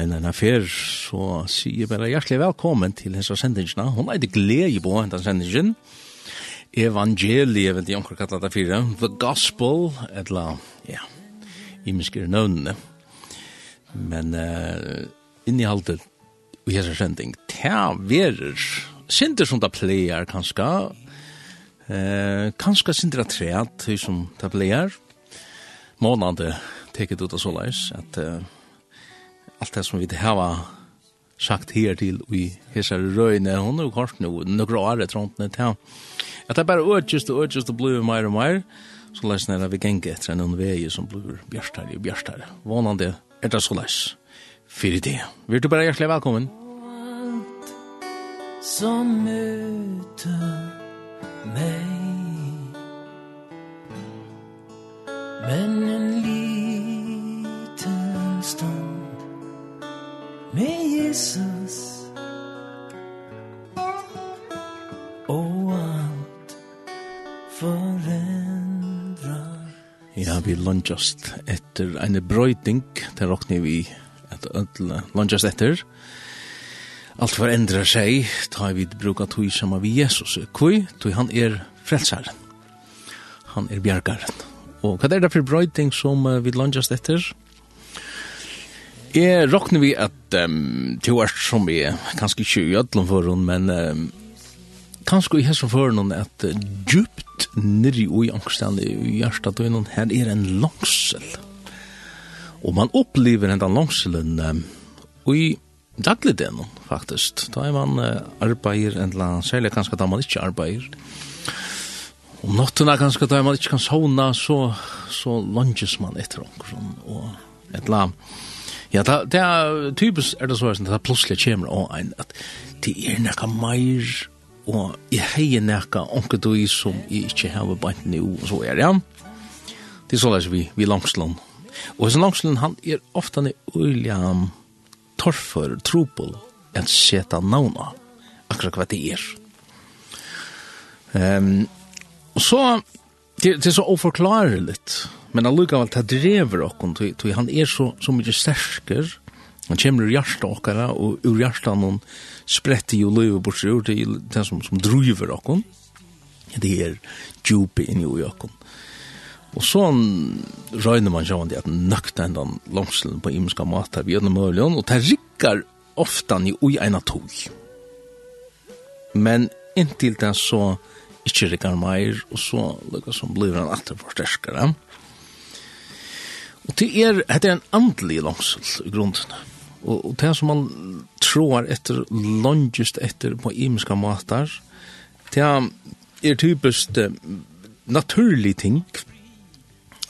en, en affær, så sier jeg bare hjertelig velkommen til hessa sendingsna. Hun er det glede på henne sendingen. Evangeliet, vet jeg om hva kallet det fire. The Gospel, etla, eller ja, i minsker nøvnene. Men uh, innihaltet i hessa sending, ta verer, sinter som det pleier kanskje, eh, kanskje sinter det treet som det pleier, månande teket ut av såleis, at uh, allt det som vi har sagt her til i hese røyne, hon er kort nå, nokre år etter hånden til At det er bare økjest og økjest og blir mer og mer, så leis nere vi genge etter en vei som blir bjørstare og bjørstare. Vånande er det så leis. Fyrir det. Vi er du bare hjertelig velkommen? Alt som møter meg Men en liten stund med Jesus Og alt forendrar Ja, vi lunchast etter en brøyding, det råkner vi at ødle lunchast etter. Alt forendrar seg, ta vi bruka tog sama vi Jesus, kui, tog han er frelsaren. Han er bjergaren. Og hva er det for brøyding som vi lunchast etter? Ja Jeg råkner vi at um, til hvert som vi er kanskje ikke i ødelen for henne, men um, kanskje i hessen for henne at uh, djupt nirri ui i angstene i hjertet og innan her er en langsel. Og man opplever den langselen um, i den faktisk. Da er man uh, arbeider en eller annen, særlig kanskje da man ikke arbeider. Om nottena kanskje da man ikke kan sovna, så, så langes man etter omkring. Og et eller annet Ja, det, det er typisk er det så at det plutselig kommer og en at det er nekka meir og jeg heier nekka onke du som jeg ikke har bant nu og så er det, ja. Det er så lest vi, vi langslån. Og hans langslån han er ofta ne ulja torfer, trupel en seta navna, akkurat hva det er. Um, og så, det, det er så oforklarligt, men allukavall ta drever okkon, tog han er så, så mykje stersker, han kommer ur hjärsta okkara, og ur hjärsta hon spretter jo løyve bortsett ur til den som, som driver okkon, det er djupe inni ui okkon. Og så røyner man sjåan det at nøkta enda langslen på imenska matar vi gjennom møljon, og det rikkar ofta i ui eina tog. Men inntil det så ikkje rikkar meir, og så lukka som blir han atter forsterskare. Ja Og det er, det er en andelig langsel i grunden. Og, og det som man tror etter, langest etter på imenska matar, det er typisk uh, naturlig ting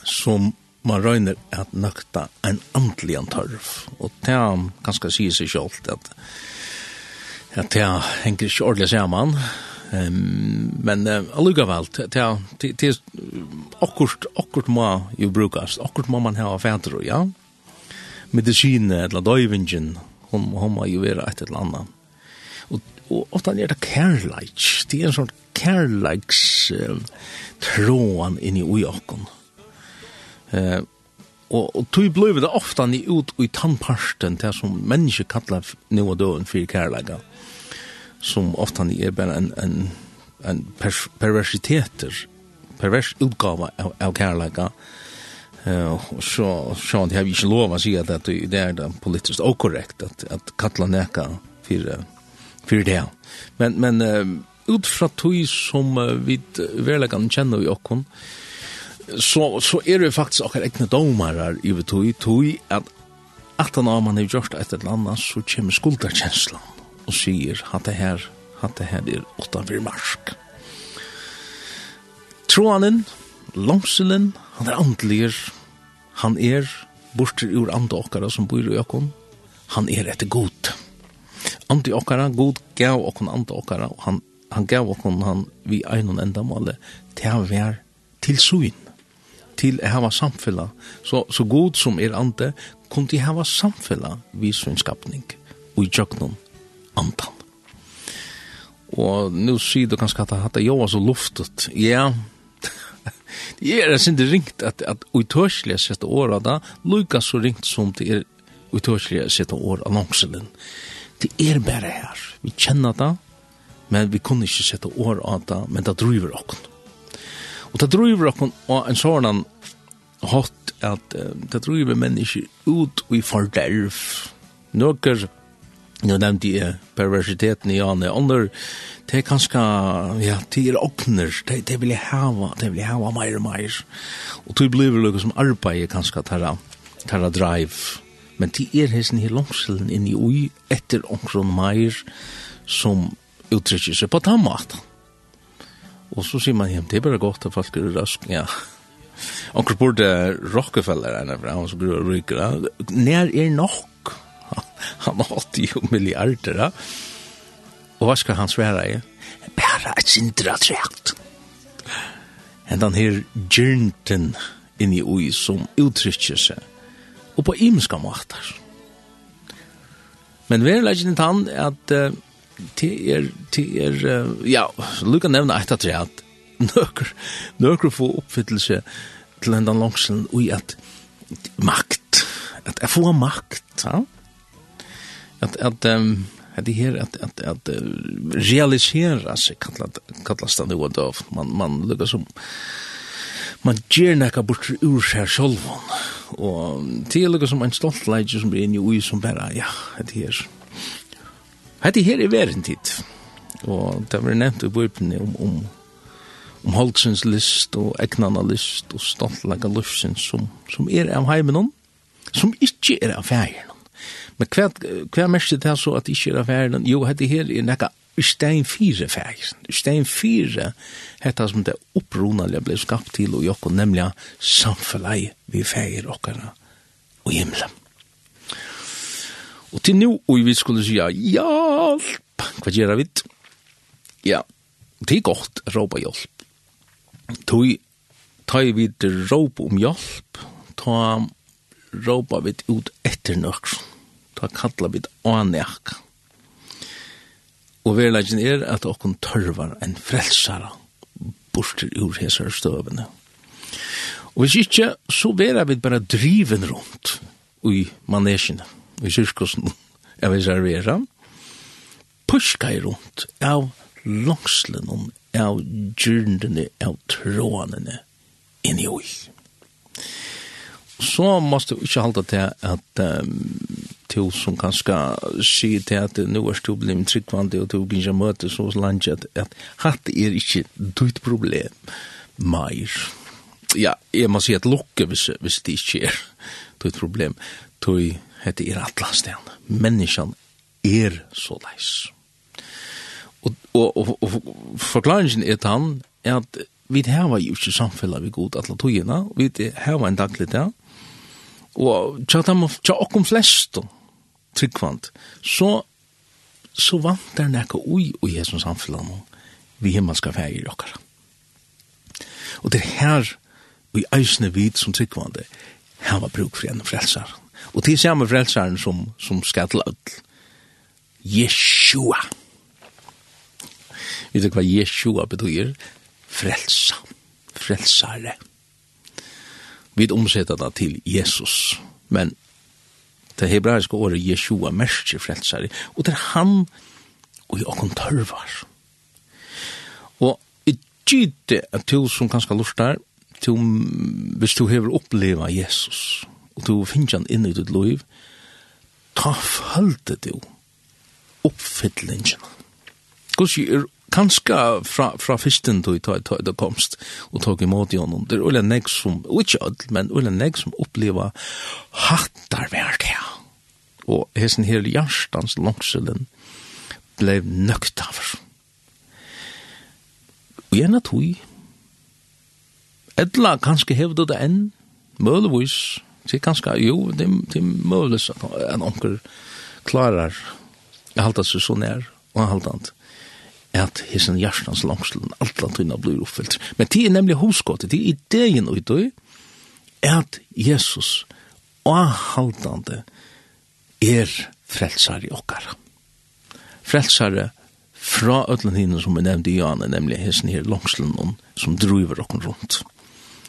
som man røyner at nakta en andelig antarv. Og det er ganske sier seg selv at, at det henger ikke ordentlig sammen, Ehm men alluga valt det er akkurat akkurat må jo brukas akkurat må man ha fäder ja. Medicin eller døyvingen, hon hon må jo vara et eller annat Og, og ofta er det kærleik, det er en sånn kærleiks uh, tråan inn i ojakon eh og og tui bløv det ofta ni ut i tannparsten til som menneske kallar nu og døden fyrir kærleika som ofta ni er bara en, en, en per, perversiteter, pervers utgave av, av kærleika. Uh, så, så det har vi ikke lov å si at det er det politiskt okorrekt at, at kattla neka for, for det. Men, men uh, ut fra tog som uh, vi verleggan kjenner vi okkon, så, så er det faktisk okkar egne domarar i vi tog, tog at at han har man har gjort et eller annet, så kommer skulderkjenslan og sier at det her, at det her er utanfor marsk. Troanen, langselen, han er andelig, han er borster ur andre okkara som bor i økon, han er etter god. Andre okkara, god gav okkon andre okkara, og han, han gav okkon han vi einon endamålet til å vær til suin til å hava samfella. Så, så god som er andre, kom til å hava samfella vi svinskapning og i jøknum andan. Og nu sier du kanskje at det er jo så luftet. Ja, det er sin det ringt at, at utørslige sette året da, lukka så ringt som det er utørslige sette år annonsen. Det er bare her. Vi kjenner det, men vi kunne ikke sette år av det, men det driver okken. Og det driver okken og en sånn hatt at det driver mennesker ut i forderv. Nøkker Nå nevnte jeg perversiteten i Ane. Andre, det er kanskje, ja, det er åkner, det, det vil jeg hava, det vil jeg hava mer og mer. Og det blir vel noe som arbeider kanskje tarra, tarra drive. Men det er hesten i langselen inn i ui etter åkron mer som uttrykker seg på tammat. Og så sier man ja, det er bare godt at folk er rask, ja. Onkel burde Rockefeller, han er fra, han som gror ryker, nær er nok han har 80 miljarder. Da. Og hva skal han svære i? Bare et sindra trekt. En den her gjernten inni ui som uttrykker seg. Og på imenska måter. Men vi er leggen tann at uh, det er, det er, uh, ja, lukka nevna eit at det er at nøkker, nøkker få oppfyttelse til enda langselen ui at makt, at jeg får makt, ja? att att um, at det här att att att realisera sig kallat kallas det då då man man lukkar som man ger näka bort ur sig själv och till lukar som en stolt läge som blir inne i som bara ja det här det her är verden tid og det var nämnt i bibeln om om om holdsens list og egnana list og stoltlega lufsens som, som er av heimen som ikkje er av fægir. Men hva, hva mest det så at ikke er verden? Jo, dette her er nekka stein fire fægsen. Stein fire hetta som det opprunalige ble skapt til og jokko, nemlig samfellei vi fægir okkara og himmelen. Og til nu, og vi skulle sija, hjelp, hva gjerra vi? Ja, det er godt, råpa hjelp. Tui tøy vi råp om hjelp, ta råpa vi ut etter nøkron ta kalla bit anjak. Og verleggen er at okkun tørvar ein frelsara borster ur hesar støvene. Og hvis ikke, så vera vi bara driven rundt i manesjene, i kyrkosen, jeg vil servera, puska i rundt av langslen, av djurndene, av trådene, inni oi så måste du inte hålla till att um, till som kanske säger till att nu är du blivit tryggvande och du kan inte möta så långt att, att hatt är inte ditt problem mer. Ja, jag måste säga att locka hvis, hvis det inte är ditt problem. Då heter er atlasten. Människan er så leis. Og, og, og, og forklaringen er han er at vi har jo ikke samfunnet vi god atla togina, vi har en daglig dag, og tja dem, tja okkom flest, tryggvant så, så vant der nekka ui ui hesson samfunnet vi himmelska fægir okkar Og det er her, og i eisne vid som tryggvande, hava bruk for en frelsar. Og til samme frelsaren som, som skal til. Yeshua. Vet du hva Yeshua betyr? Frelsa. Frelsare. Frelsare vi omsetter det til Jesus. Men det hebraiske året Jeshua merker frelsare, og det er han og i åkken tørvar. Og i gite at du som kanskje lustar, til hvis du hever oppleva Jesus, og du finner han inn i ditt liv, ta følte du oppfyllingen. Hvordan er kanska fra fra fisten då ta ta det komst och tog emot honom. Det är eller näg som which odd men eller näg som uppleva hattar vart ja Och hesen här hjärtans långselen blev nökt av. Och jag natui. Edla kanske hevde det enn, möjligvis. Det kanskje, jo det det möjligvis at en onkel klarar. halte seg så så när och hållt at hisen hjertens langslen alt antyna blir oppfylt. Men det er nemlig hoskottet, det er ideen ut i at Jesus avhaldande er frelsar i okkar. Frelsare fra ötlen hinne som vi nevnte i Jane, nemlig hessen her langslen som driver okkar rundt.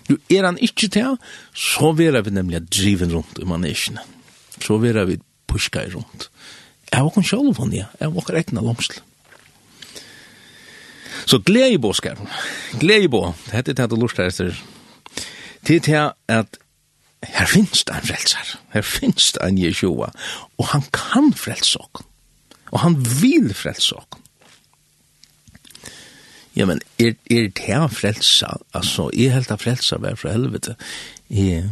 Jo, er han ikkje til, så vera vi nemlig driven rundt i manesjene. Så vera vi pushka i rundt. Jeg var kun sjálf hon, ja. Jeg var egna langslen. Så glede i båskapen. Glede i bå. Hette det at du lurer etter. er til at her finnes det en frelser. Her finnes det en Jeshua. Og han kan frelse oss. Og han vil frelse oss. Ja, men er, er det her frelsa? Altså, er helt av frelsa vær fra helvete? Er,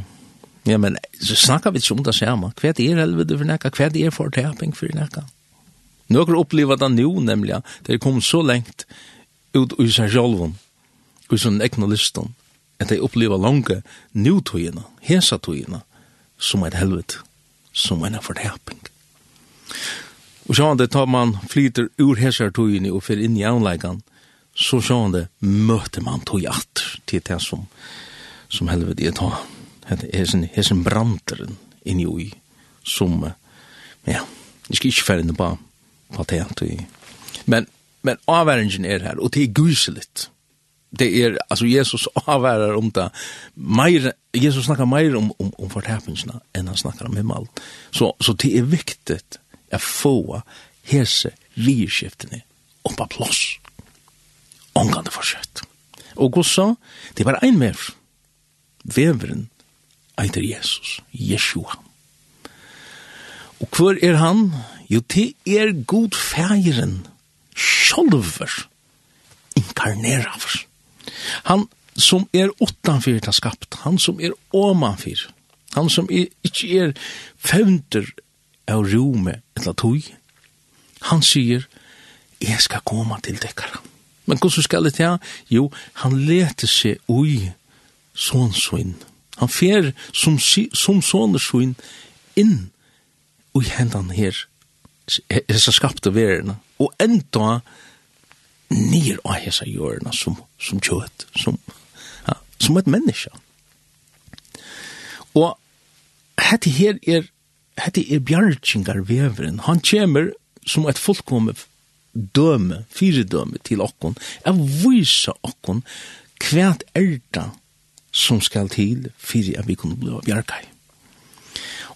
ja, men så snakker vi ikke om det samme. Hva er helvete for nekka? Hva er fortaping for nekka? Nå har jeg opplevd det nå, nemlig. Det kom så lengt ut i seg sjálvun, i sin egna listan, at de opplever lange nutøyina, hesa tøyina, som et helvete, som en fortæping. Og sjåan det tar man flyter ur hesar og fyrir inn i anleikan, så sjåan det møter man tøy at til det som, som helvete er ta. Hesen, hesen branderen inn ui, som, ja, jeg skal ikke færre på, på det, men men avværingen är här och det är guseligt. Det är alltså Jesus avvärar om det, Mer Jesus snackar mer om, om, om fortapingsna än han snackar om himmel. Så, så det är viktigt att få hese virskiftene oppa plåss. Omgande forskjøtt. Og så? det var en ein mer. Veveren eiter Jesus, Yeshua. Og hver er han? Jo, det er god fægeren, sjolver inkarnerar. Han som er utanfyr det skapt, han som er omanfyr, han som er, ikkje er fevnter av rome eller tog, han sier, jeg skal komme til dekkara. Men hvordan skal det til? Jo, han leter seg ui sånnsvinn. Han fer som, som sånnsvinn inn ui hendan her hessa skapte verena, og enda nir av hessa jörna som, som kjøtt, som, ja, som et menneske. Og hette her er, hette er bjargingar veveren, han kjemer som et fullkomme døme, fire døme til okkon, er vysa okkon kvært erda som skal til fyrir at vi kunne bli bjargai.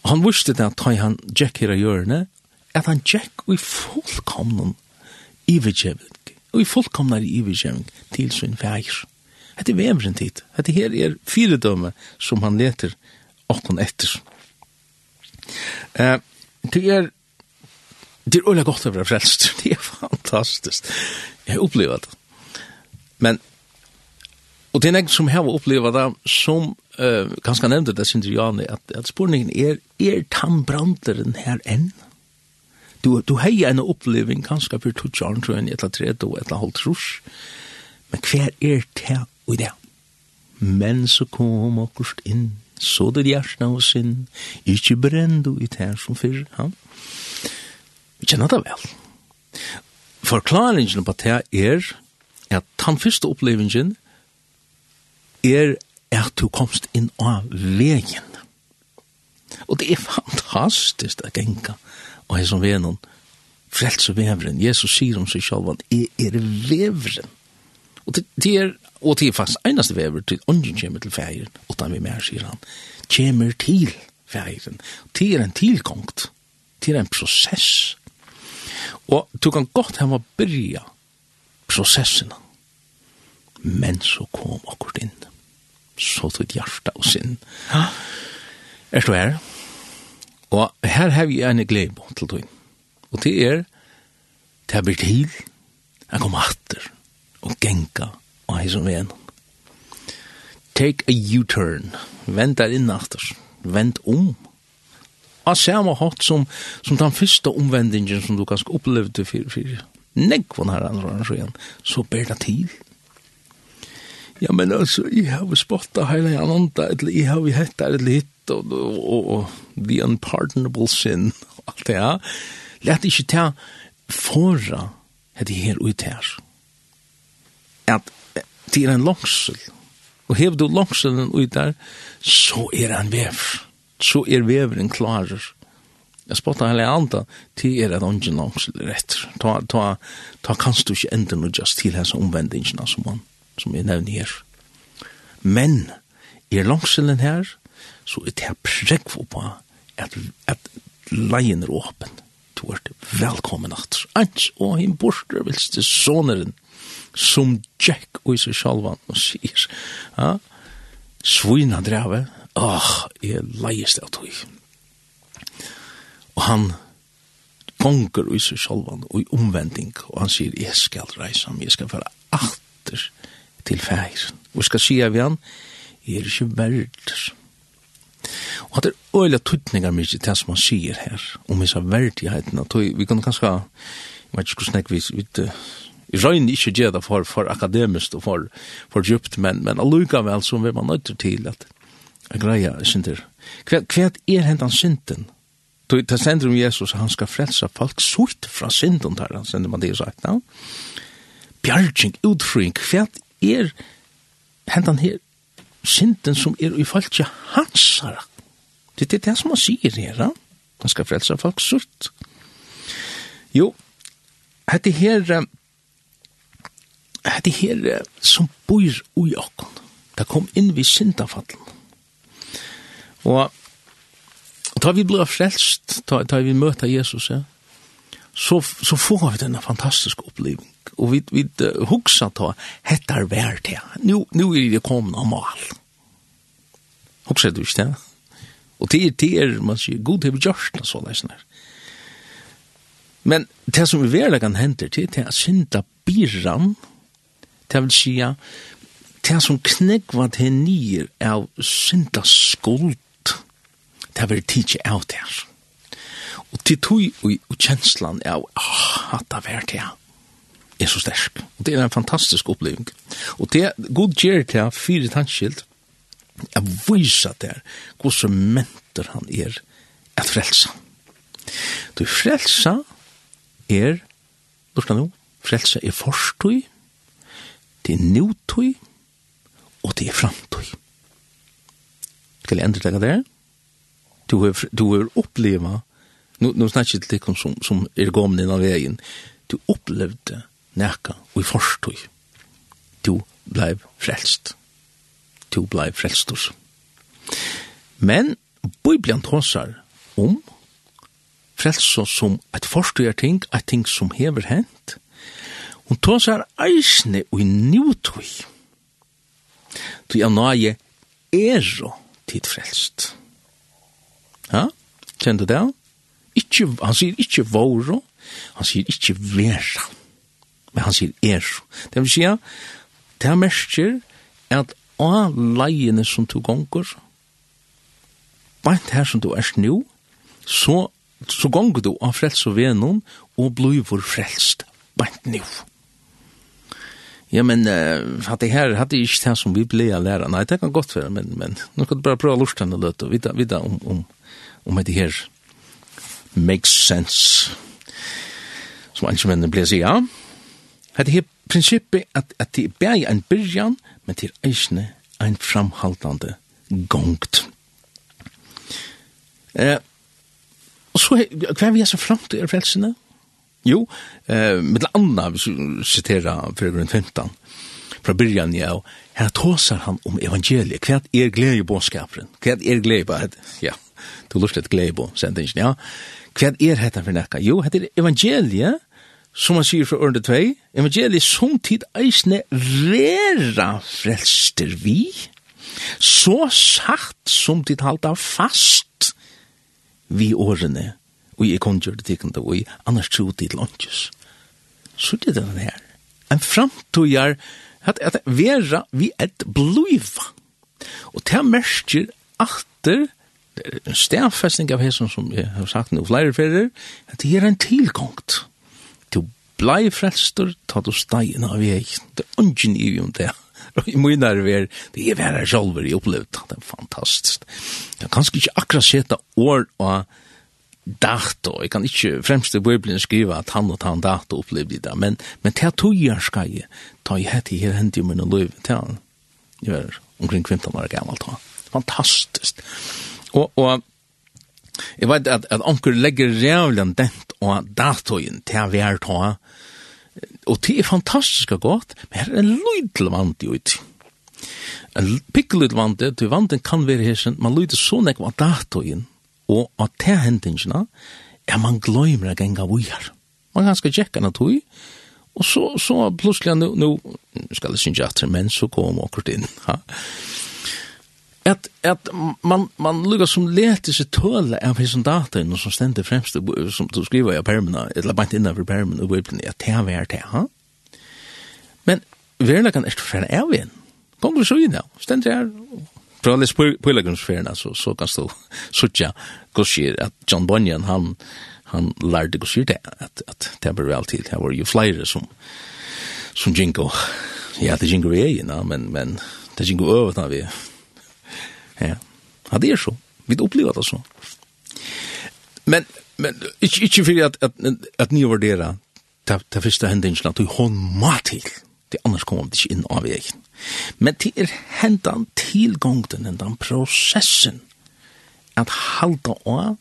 Og han visste det at han Jack her av hjørne, at han tjekk og i fullkomnen ivergjeving, og i fullkomnen ivergjeving til sin feir. Hette er vevren tid. Hette her er fire døme som han leter okkon etter. Eh, det er det er øyla godt å være frelst. Det er fantastisk. Jeg har opplevd det. Men Og det er nek som har opplevd det som uh, ganske nevnte det, synes jeg, at, at spurningen er, er tannbranderen her enn? du, du hei en oppleving kanskje for to tjarn, tror jeg, etter tre, og etter halvt rus. Men hver er det og det? Men så kom akkurst inn, så det hjertene og sin, ikke brenn du i det som før, ja. Vi kjenner det vel. Forklaringen på det er at den første opplevingen er at du komst inn av vegen. Og det er fantastisk å genka og hans som venon, frelse veveren, Jesus sier om seg selv at jeg er veveren. Og det det er, og det er fast eneste vever til ånden kommer til feiren, og da vi mer, sier han, kommer til feiren. Det er en tilkongt, det er en prosess. Og du kan godt hava byrja prosessina. Men så kom akkurat inn. Så tog hjarta og sinn. Ja. Er du her? Ja. Og her har vi en glede til tog. Og det er, det er blitt til, jeg kommer atter, og genka, og hei som er Take a U-turn, vend der inn atter, vend om. Og samme hatt som, som den første omvendingen som du kanskje opplevde for, for Nekvån her andre, så ber det til. Ja, men altså, jeg har jo spottet hele andre, eller jeg har jo hett der litt, og, og, og the unpardonable sin, og alt det ja. Lett ikke ta fora hette her ut her. At det er en langsel, og hever du langselen ut der, så er det en vev. Så er veveren klarer. Jeg spottet hele andre, til er det ikke langsel rett. Ta, ta, ta kanst du ikke enda noe just til hans omvendingene som man, som jeg nevner her. Men er langselen her, så er det prekk for på at, at leien er åpen. Du er velkommen at ans og hin borster vilste soneren som Jack og seg sjalvan og sier ja, svina dreve åh, jeg leiest av tog og han gonger i seg sjalvan og i omvending og han sier jeg skal reisa meg, jeg skal fara alt til fægeren. Og skal si av han, jeg er ikke verdt. Og det er øyla tuttningar mykje til det som han sier her, om disse verdigheten, vi kan kanskje, jeg vet ikke hvordan jeg vis, vi, vi røyner ikke gjør det for, for akademisk og for, for djupt, men, men allukavel så vil man nøyter til at jeg greier synder. Hva, hva er hentan synden? Det sender om Jesus, han skal frelsa folk sort fra synden, der han sender man det sagt, ja? Bjarging, utfrying, hva er hentan her synden som er i falskja hansara. Det er det som han sier her, ja? Han skal frelsa folk sutt. Jo, hette her, hette her som bor ui okken. det kom inn vid syndafallen. Og da vi ble frelst, da, da vi møter Jesus, ja, så, så får vi denne fantastiske oppleving og vi, vi uh, hugsa ta, hettar vær til. Nu, nu er det komna mal. Hugsa du ikke det? Og det er, det er, man sier, god til bjørsten så sånn der. Men det som vi i verlegan hente til, det er at synda birran, det vil sige, det som knegva til nir av synda skuld, det vil tidsi av det her. Og til tog og kjenslan av, ah, hatt av er det her er så sterk. Og det er en fantastisk oppleving. Og det god gjør til han fire tannskilt, jeg viser der hvordan mentor han er at frelsa. Du frelsa er, du skal nå, frelsa er forstøy, det er nødtøy, og det er framtøy. Skal jeg endre deg det? Du har, du har oppleva, nu, nå snakker jeg til deg som, som er gåmen innan veien, du opplevde neka og i forstøy. Du blei frelst. Du blei frelstur. Men Bibelen tåsar om frelst som et forstøyar ting, et ting som hever hent. Hun tåsar eisne og i nutøy. Du er nøye ero tid frelst. Ja, kjenner du det? Ikke, han sier ikke våre, han sier ikke vera. Men han sier er. Det vil si, det er mersker at av leiene som du gonger, bare her som du er snu, så, så gonger du av frelst og venon, og blir frelst bare nu. Ja, men uh, hadde jeg her, hadde ikke det som vi ble å lære. Nei, det kan godt være, men, men nå skal du bare prøve lortene løt og vite, vite om, om, om det her makes sense. Som andre mennene ble å si. Ja. Hetta her prinsippi at at det bær ein byrjan, men til eisne ein framhaldande gongt. Eh og så kvar vi er så framt til frelsene. Jo, eh med anna vi sitera for grunn 15. Fra byrjan ja, her tosar han om evangeliet. Kvar er gleje boskapen. Kvar er gleje på ja. Du lustet gleje på sendingen, ja. Kvar er hetta for nekka? Jo, hetta er evangeliet som han sier fra ørende 2, evangeliet som tid eisne rera frelster vi, så sagt som tid halda fast vi årene, og jeg kan gjøre det tikkende, og jeg annars tro til lønges. Så det er det her. En framtøyer at, at vera vi et bluiva. Og det merker atter det er en stedfestning av hesson som jeg har sagt nå flere ferer, at det er en tilgångt blei frelstur, ta du stein av jeg, det er ungen i om det. Og i mye nerver, det er vera sjolver i opplevd, det er fantastisk. Jeg kan ikke akkurat seta år og dato, jeg kan ikke fremst i Bibelen skriva at han og han dato opplevde det, men, men til tog jeg skal jeg, ta jeg hette her hendt i min liv, det er han, jeg var omkring 15 år gammalt, fantastisk. Og, og Jeg vet at, at onker legger rævlen dent og datoen til vi er ta. Og det er fantastisk godt, men her er en lydel vant i ut. En pikkelyd vant det, til vanten kan være hersen, man lyder så nek av datoen og av tilhendingsene, er man gløymer å genga vujar. Man kan skal tjekka natt hui, og så, så plutselig, nu, nu skal jeg synge at men så kom akkurat inn. Ha? at at man man lukkar som lete seg tøla av hesson data og som stendur fremst som du skriva i permena eller bant innan for permen og weblen at det er vært det ha? Men verla kan echt fer er kom du så inn der stendur her. Fra les pøylagrunnsferien, så, så kan stå suttja gosir at John Bunyan, han, han lærde gosir det, at, at det var vel til, det var jo flere som, som Jinko, ja, det Jinko er egen, men, men det Jinko øvet han vi, Ja. Ja, det er så. Vi opplever det så. Men, men ikke, ikke for at, at, at ni vurderer det, det første hendingen at du hånd mat til. Det annars kommer det ikke inn av egen. Men det er hendan tilgångten, den prosessen, at halda av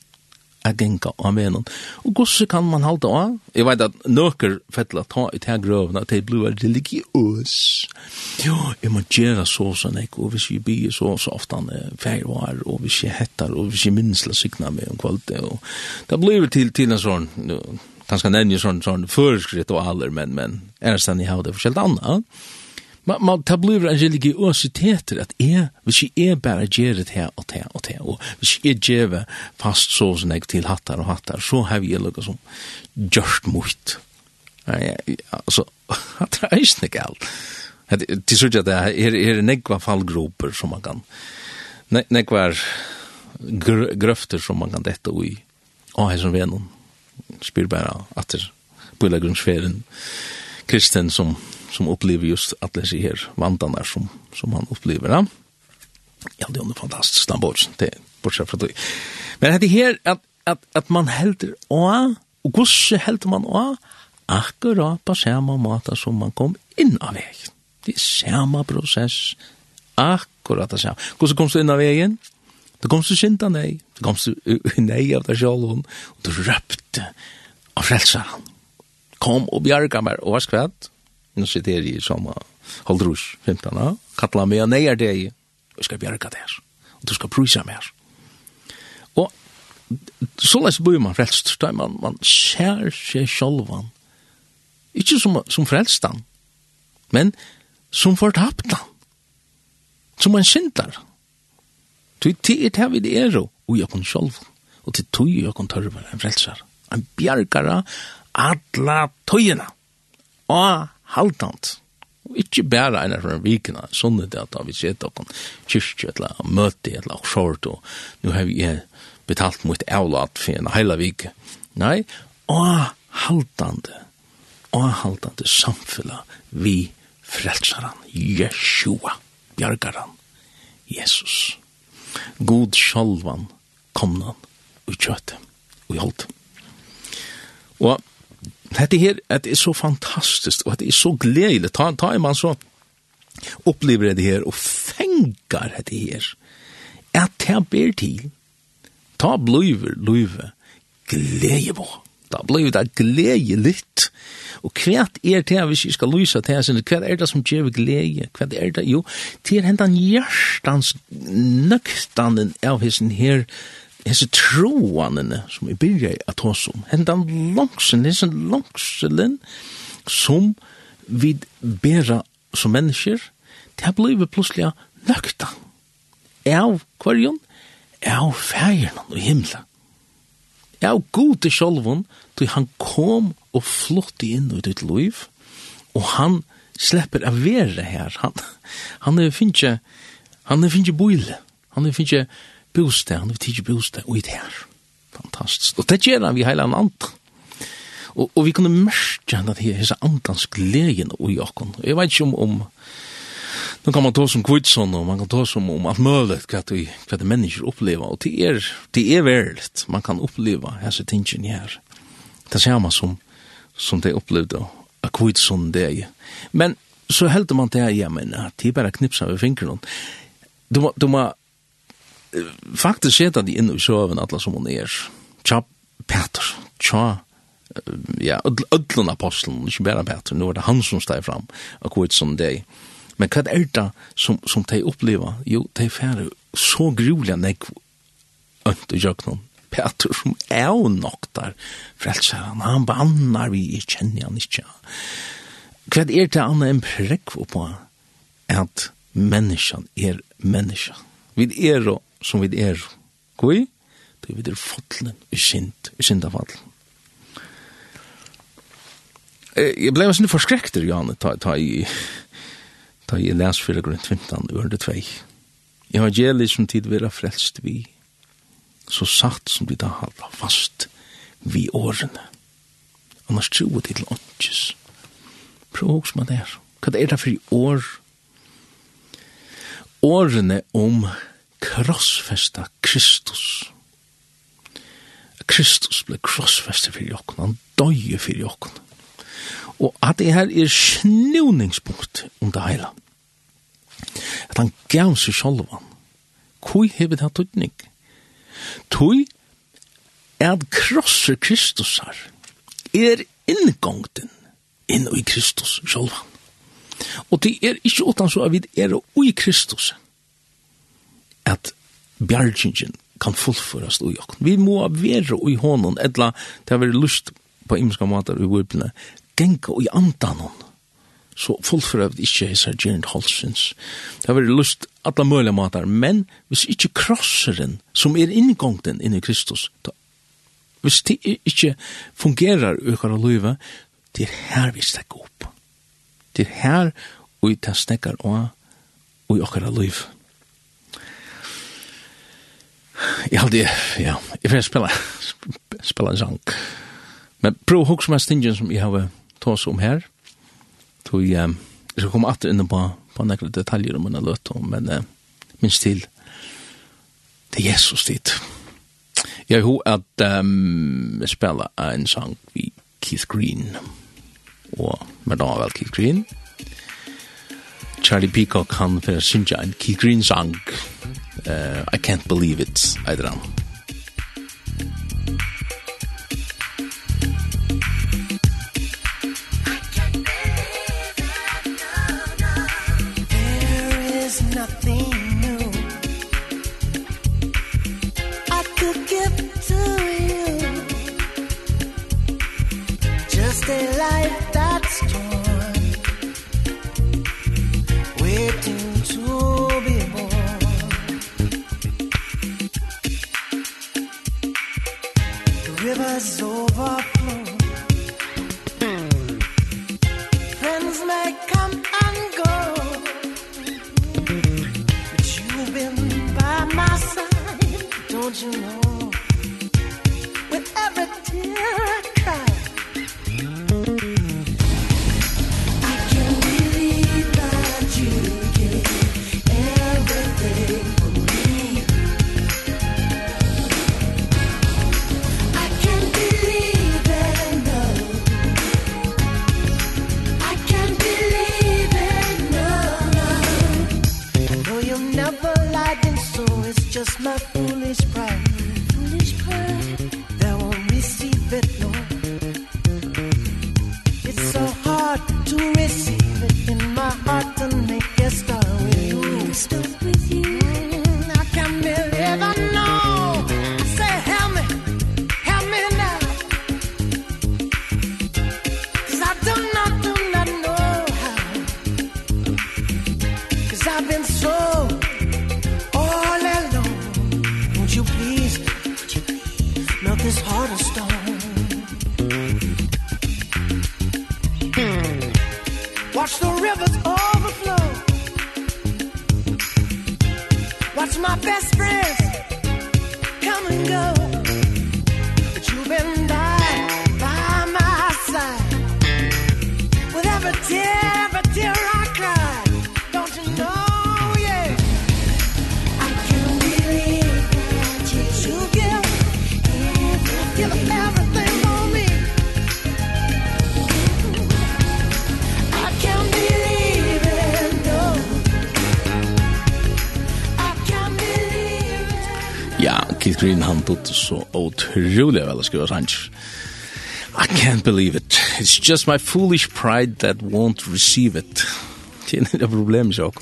a genka av menon. Og gosse kan man halda av? Jeg vet at nøkker fettla ta i teg grøvna at de blir religiøs. Jo, jeg må gjøre så sånn ek, og hvis vi blir så så ofta han feirvar, og hvis jeg hettar, og hvis jeg minnsla signa meg om kvalitet, og det blir til, til en sånn, ganske nevnig sånn, sånn føreskritt og aller, men, men er det stedet jeg har det forskjellig annet, man, man tar blir en religiøsiteter, at jeg, hvis jeg er bare gjør det her og det og det, og hvis jeg gjør fast så som jeg til hattar og hattar, så har jeg lukket som gjørst mot. Altså, det er ikke galt. Til sørg at det er, er nekva fallgroper som man kan, nekva gr grøfter som man kan dette i, og her som venon, spyr bare at det er grunnsferen, kristen som som upplever just att det här vantarna som, som han upplever. Ja, ja det är en fantastisk den det bortsett från det. Men det här att, att, att man helder av, och gosse helder man av, akkurat på samma måte som man kom inn av vägen. Det är samma process, akkurat det samma. Gosse kom du inn av vägen, du kom du synda nej, du kom du nej av dig själv, och du röpte av frälsaren. Kom og bjarga meg, og hva skvett? nu sitter jeg i som Holdrus 15 år. Kattla meg, nei er det. og skal bjärka det her, og du skal prisa meg her. Og så läs bo man frelst, da man man ser seg självan. ikke som som frälstan. Men som fortaptan. Som en syndare. Du tid har vi det er, og jeg kan själv. og til tog jeg kan törva en frälsare. En bjärkare atla tøyina. Og haltant. Og ikke bare en av vikene, sånn er det at vi ser dere kyrkje, eller møte, eller skjort, og nå har vi betalt mot avlat for en hele vike. Nei, og haltande, og haltande samfunnet vi frelsaren, Yeshua, bjargaran, Jesus. God sjalvan, komnan, og kjøte, og holdt. Og dette her, det er så fantastisk, og det er så gledelig. Ta, ta en mann så opplever det her, og fengar det her. At det ber til, ta bløyver, løyve, glede på. Da blir det glede litt. Og hva er det hvis jeg skal lyse til henne? Hva er det som gjør glede? Hva er det? Jo, til hendan hjertans nøktanden av hessen her, hese troanene som vi byrja at hos om, hendan langsen, hese langselen som vi bera som mennesker, det har blivit plutselig nøkta av kvarjon, av fægeren og himla. Av gode sjolvun, til han kom og flott inn i ditt liv, og han slipper av være her. Han, han er finnje, han er finnje boile, han er finnje bostad, han har tidsi bostad, og i det her. Fantastisk. Og det gjør han vi heila en ant. Og, og vi kunne merke at det er andans gleden og i okken. Jeg vet ikke om, om nå kan man ta som kvitsån og man kan ta som om alt mulig hva det, hva det mennesker opplever. og det er, det er verligt man kan oppleva hese tingene her det ser man som som det opplevde av kvitsån det er. men så heldur man det ja men det er bare knipsa ved fingrene du må, du må faktisk sett de inne i sjøven alle som hun er. Tja, Peter, tja, ja, ødlen apostelen, ikke bare Peter, nå er det han som steg fram, og akkurat som deg. Men hva er det som, som de opplever? Jo, de færre så grulig jeg ønt i noen. Peter som er jo nok der frelseren, han bannar vi, jeg kjenner han ikke. Hva er det annet enn prekk på at menneskene er menneskene? Vi er jo som vi er. Kui? Det vi er fotlen i synd, i syndafall. Jeg ble sånn forskrekter, Janne, ta, ta, i, ta i les 4 grunn 15, ørende 2. Evangeliet som tid vera frelst vi, så satt som vi da halda fast vi årene. Annars tro det til åndkjes. Prøv hos man der. Hva er det for i år? Årene om krossfesta Kristus. Kristus ble krossfesta fyrir jokken, han døye fyrir jokken. Og at det her er snivningspunkt om det hele. At han gav seg sjolvan. Hvor hever det tøytning? Tøy er at krosser Kristus her er inngongten inn i Kristus sjolvan. Og det er ikke utan så at vi er i Kristus at bjargingen kan fullføres i okken. Vi må være i hånden, etla det har vært lyst på imenska måter i vøpene, genka i andanon, så fullfører vi ikke hese gjernt halsens. Det har vært lyst alla mulige måter, men hvis ikke krosseren, som er inngongten inn i Kristus, da, hvis det ikke fungerer økere løyve, det er her vi stekker opp. Det er her vi tar stekker og, og økere løyve. Jeg halde, ja, jeg får spela, spela en sang. Men prøv hos meg stingen som jeg har tås om her. Tog, um, jeg skal komme atter inne på, på nekla detaljer om en løt om, men uh, minst til, til Jesus dit. Jeg har at um, spela en sang vi Keith Green, og med da vel Keith Green, og Charlie Peacock han för synja en Keith Green sang. Uh, I can't believe it. I don't know. Just a life that's torn Green han tog så otroligt väl skriva sanns. I can't believe it. It's just my foolish pride that won't receive it. Det är ett problem så.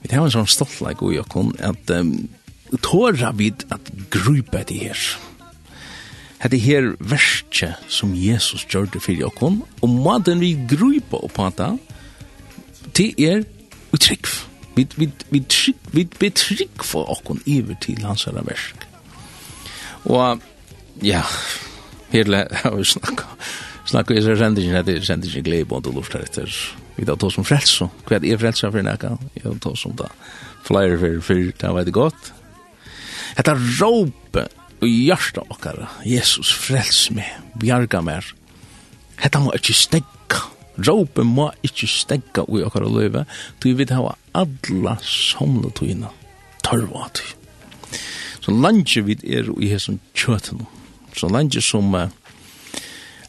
Vi har en sån stolt like vi kan att um, tåra vid att grupa det här. Det här verset som Jesus gjorde för oss och maden vi grupa och prata det är uttryck. Vi, vi, vi, vi, vi betrygg for oss iver til hans herre verset. Og ja, hele har vi snakka. Snakka i seg sendingen, det er sendingen glede på og luftar etter. Vi tar tås som frels, hva er frelsa for nekka? Jeg tar som da flyer for for det var det godt. Hetta råpe og hjarta okkara, Jesus frels meg, bjarga mer. Hetta må ikkje stegga. Råpe må ikkje stegga ui okkara løyve, du vil hava alla somletøyna, tørva tøy. Så landet vi er i hesson kjøten. Så landet som uh,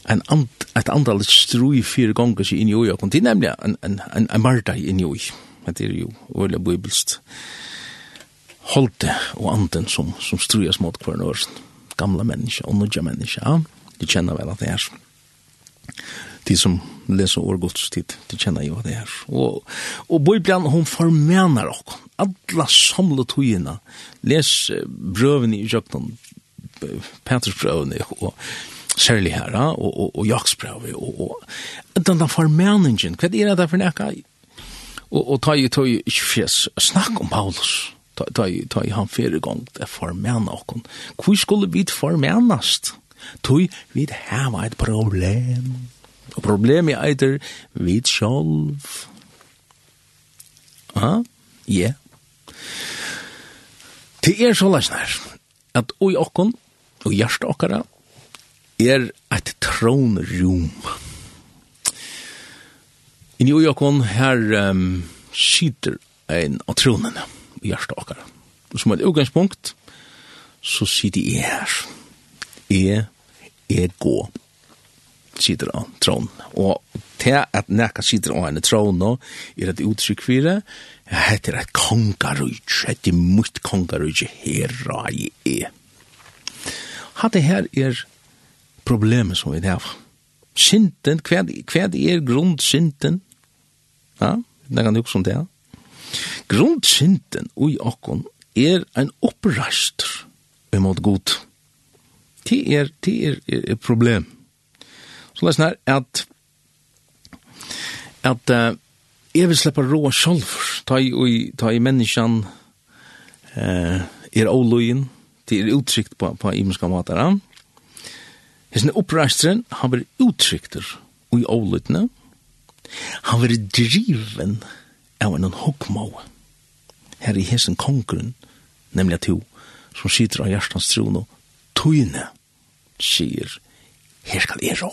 en and, et andal strui fire ganger seg inn i øya. Det er nemlig en, en, en, en marda inn i øya. Det er jo veldig bibelst. Holde og anden som, som strues mot hver nørs. Gamla mennesker og nødja mennesker. Ja. De kjenner vel at det er de som leser årgodstid, de kjenner jo det her. Og, og Bibelen, hun formener dere. Alla samlet togene. Les brøvene i kjøkken, Petersbrøvene, og særlig her, og, og, og Jaksbrøvene, og, og denne formeningen, hva er det for nekka? Og, og ta i tog, ikke fjes, snakk om Paulus. Ta, ta, ta i han fyrre gang, det formena oss. Hvor skulle vi formenast? Tog vi hava et problem. Og problemet eiter vi sjálv. Ja, ja. Det er så læsnar at oi okkon og hjertet okkara er et tronrum. Inni oi okkon her um, sitter ein av tronene, i hjertet okkara. Og som et utgangspunkt så sitter jeg her. Jeg er gå sitter av tron. Og til at nekka sitter av en tron nå, er et uttrykk for det, jeg heter et kongarujt, et mitt kongarujt, herra i e. Hatt her er problemet som vi har. Sinten, hva er grundsinten? Ja, det kan du også om det. Grundsinten ui okkon er en opprast imot god. Det er, det er, er problem. Så lesen her at at uh, jeg vil slippe rå selv, ta i, ta i menneskene eh, er avløyen, det er uttrykt på, på imenska måter. Ja? Hesne oppreisteren, han blir uttrykter ui avløytene, han blir driven av en hokmå her i hesen kongren, nemlig at hun som sitter av hjertens tron og tøyne, sier her skal jeg rå.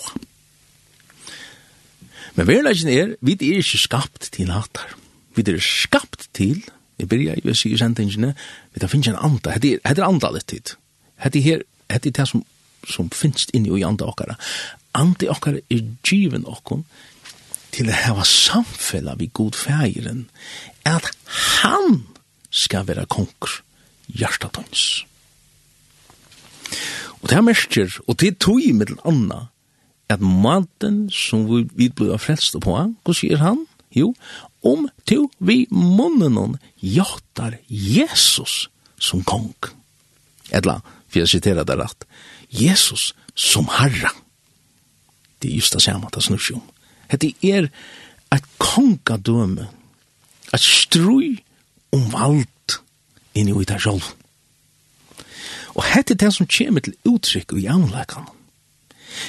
Men verleggen er, vi er ikke skapt til natter. Vi er skapt til, jeg byrja, jeg jeg sier sentingene, vi er finnes en anda, det er er anda litt tid. Det er her, det er det som, som finnes inni og i anda okkara. Andi okkara er given okkon til å hava samfella vi god feiren, at han skal være konger, hjertatons. Og det er merker, og det tog i middel anna, at maten som vi, vi blir frelst på, hva sier han? Jo, om to vi munnen jattar Jesus som kong. Edla, for jeg siterer det rett, Jesus som herra. Det er just det samme, det snurr om. Hette er et kongadøme, et strøy om vald inni ui der sjolv. Og hette det som kommer til uttrykk i anleggen.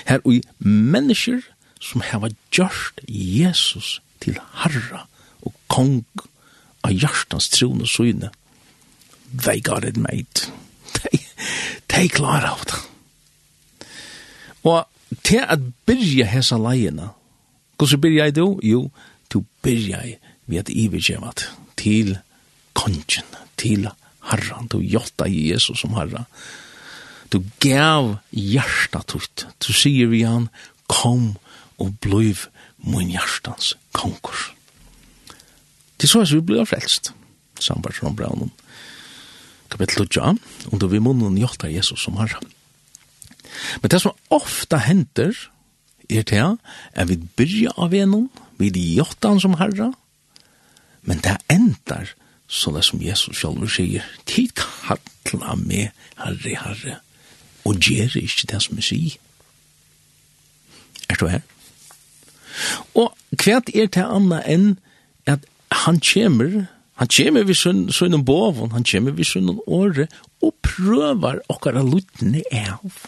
Her og mennesker som hava gjørst Jesus til Herra og Kong av hjertans og syne, They got it made. They, they klar av det. Og til at byrja hessa leiene, hvordan byrja jeg du? Jo, du byrja jeg ved at ivergjemat til kongen, til Herran, du jotta Jesus som Herra. Du gav hjärsta tutt. Du sier vi han, kom og bliv min hjärtans konkurs. Det er så vi blir frelst, sambar som braunen. Kapitel 8, under vi munnen jotta Jesus som Herra. Men det som ofta henter, er det at vi byrja av enom, vi jotta han som Herra, men det ender så det som Jesus selv sier, tid kalla me, herre, herre, og gjør ikke det som jeg sier. Er du her? Og hva er det annet enn at han kommer, han kommer ved sønnen boven, han kommer ved sønnen åre, og prøver okkara luttene av.